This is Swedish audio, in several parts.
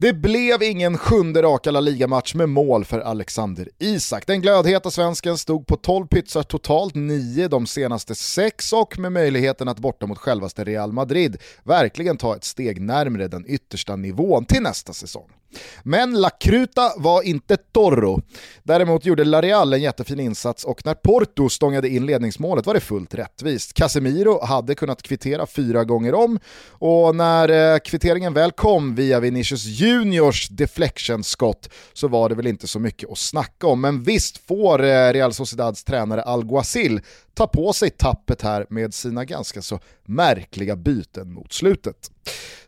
Det blev ingen sjunde raka La Liga-match med mål för Alexander Isak. Den glödheta svensken stod på 12 pytsar totalt, 9 de senaste 6 och med möjligheten att borta mot självaste Real Madrid verkligen ta ett steg närmre den yttersta nivån till nästa säsong. Men La Cruta var inte Torro. Däremot gjorde La Real en jättefin insats och när Porto stångade in ledningsmålet var det fullt rättvist. Casemiro hade kunnat kvittera fyra gånger om och när eh, kvitteringen väl kom via Vinicius Juniors deflection-skott så var det väl inte så mycket att snacka om. Men visst får eh, Real Sociedads tränare Alguacil ta på sig tappet här med sina ganska så märkliga byten mot slutet.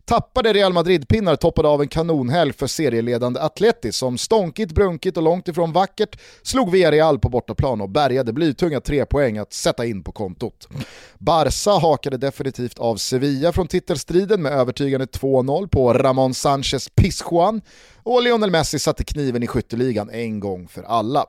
Tappade Real Madrid-pinnar toppade av en kanonhelg för serieledande Atleti som stånkigt, brunkigt och långt ifrån vackert slog Villarreal på bortaplan och bärgade blytunga tre poäng att sätta in på kontot. Barca hakade definitivt av Sevilla från titelstriden med övertygande 2-0 på Ramon Sanchez Pizjuan och Lionel Messi satte kniven i skytteligan en gång för alla.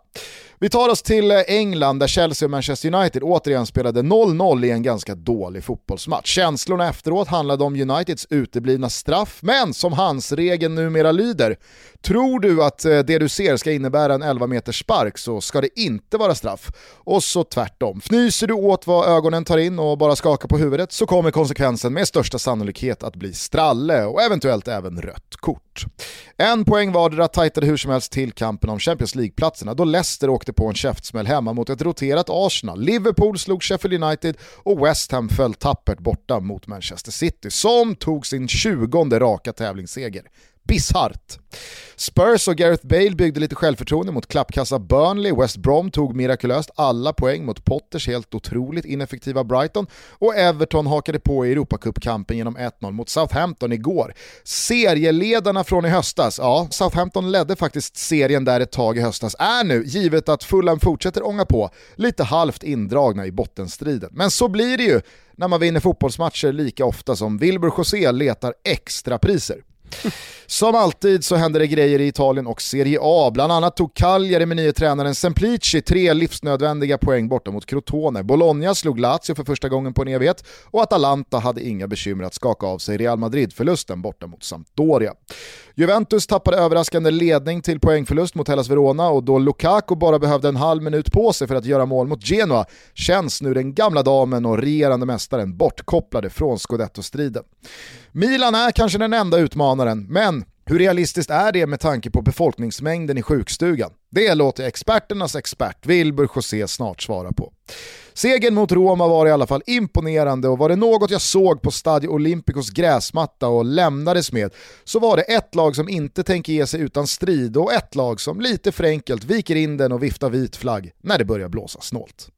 Vi tar oss till eh, England där Chelsea och Manchester United återigen spelade 0-0 i en ganska dålig fotbollsmatch. Känslorna efteråt handlade om Uniteds uteblivna straff, men som hans regeln numera lyder, tror du att eh, det du ser ska innebära en 11 meters spark så ska det inte vara straff. Och så tvärtom. Fnyser du åt vad ögonen tar in och bara skakar på huvudet så kommer konsekvensen med största sannolikhet att bli stralle och eventuellt även rött kort. En poäng vardera tajtade hur som helst till kampen om Champions League-platserna då Leicester åkte på en käftsmäll hemma mot ett roterat Arsenal. Liverpool slog Sheffield United och West Ham föll tappert borta mot Manchester City som tog sin 20 raka tävlingsseger bisarrt. Spurs och Gareth Bale byggde lite självförtroende mot klappkassa Burnley, West Brom tog mirakulöst alla poäng mot Potters helt otroligt ineffektiva Brighton och Everton hakade på i Europacupkampen genom 1-0 mot Southampton igår. Serieledarna från i höstas, ja, Southampton ledde faktiskt serien där ett tag i höstas, är nu, givet att Fulham fortsätter ånga på, lite halvt indragna i bottenstriden. Men så blir det ju när man vinner fotbollsmatcher lika ofta som Wilbur José letar extra priser. Som alltid så händer det grejer i Italien och Serie A. Bland annat tog Cagliari med nye tränaren Semplici tre livsnödvändiga poäng borta mot Crotone. Bologna slog Lazio för första gången på en evighet och Atalanta hade inga bekymmer att skaka av sig Real Madrid-förlusten borta mot Sampdoria. Juventus tappade överraskande ledning till poängförlust mot Hellas Verona och då Lukaku bara behövde en halv minut på sig för att göra mål mot Genoa känns nu den gamla damen och regerande mästaren bortkopplade från scudetto-striden. Milan är kanske den enda utmanaren, men hur realistiskt är det med tanke på befolkningsmängden i sjukstugan? Det låter experternas expert Wilbur José snart svara på. Segern mot Roma var i alla fall imponerande och var det något jag såg på Stadio Olympicos gräsmatta och lämnades med så var det ett lag som inte tänker ge sig utan strid och ett lag som lite för enkelt viker in den och viftar vit flagg när det börjar blåsa snålt.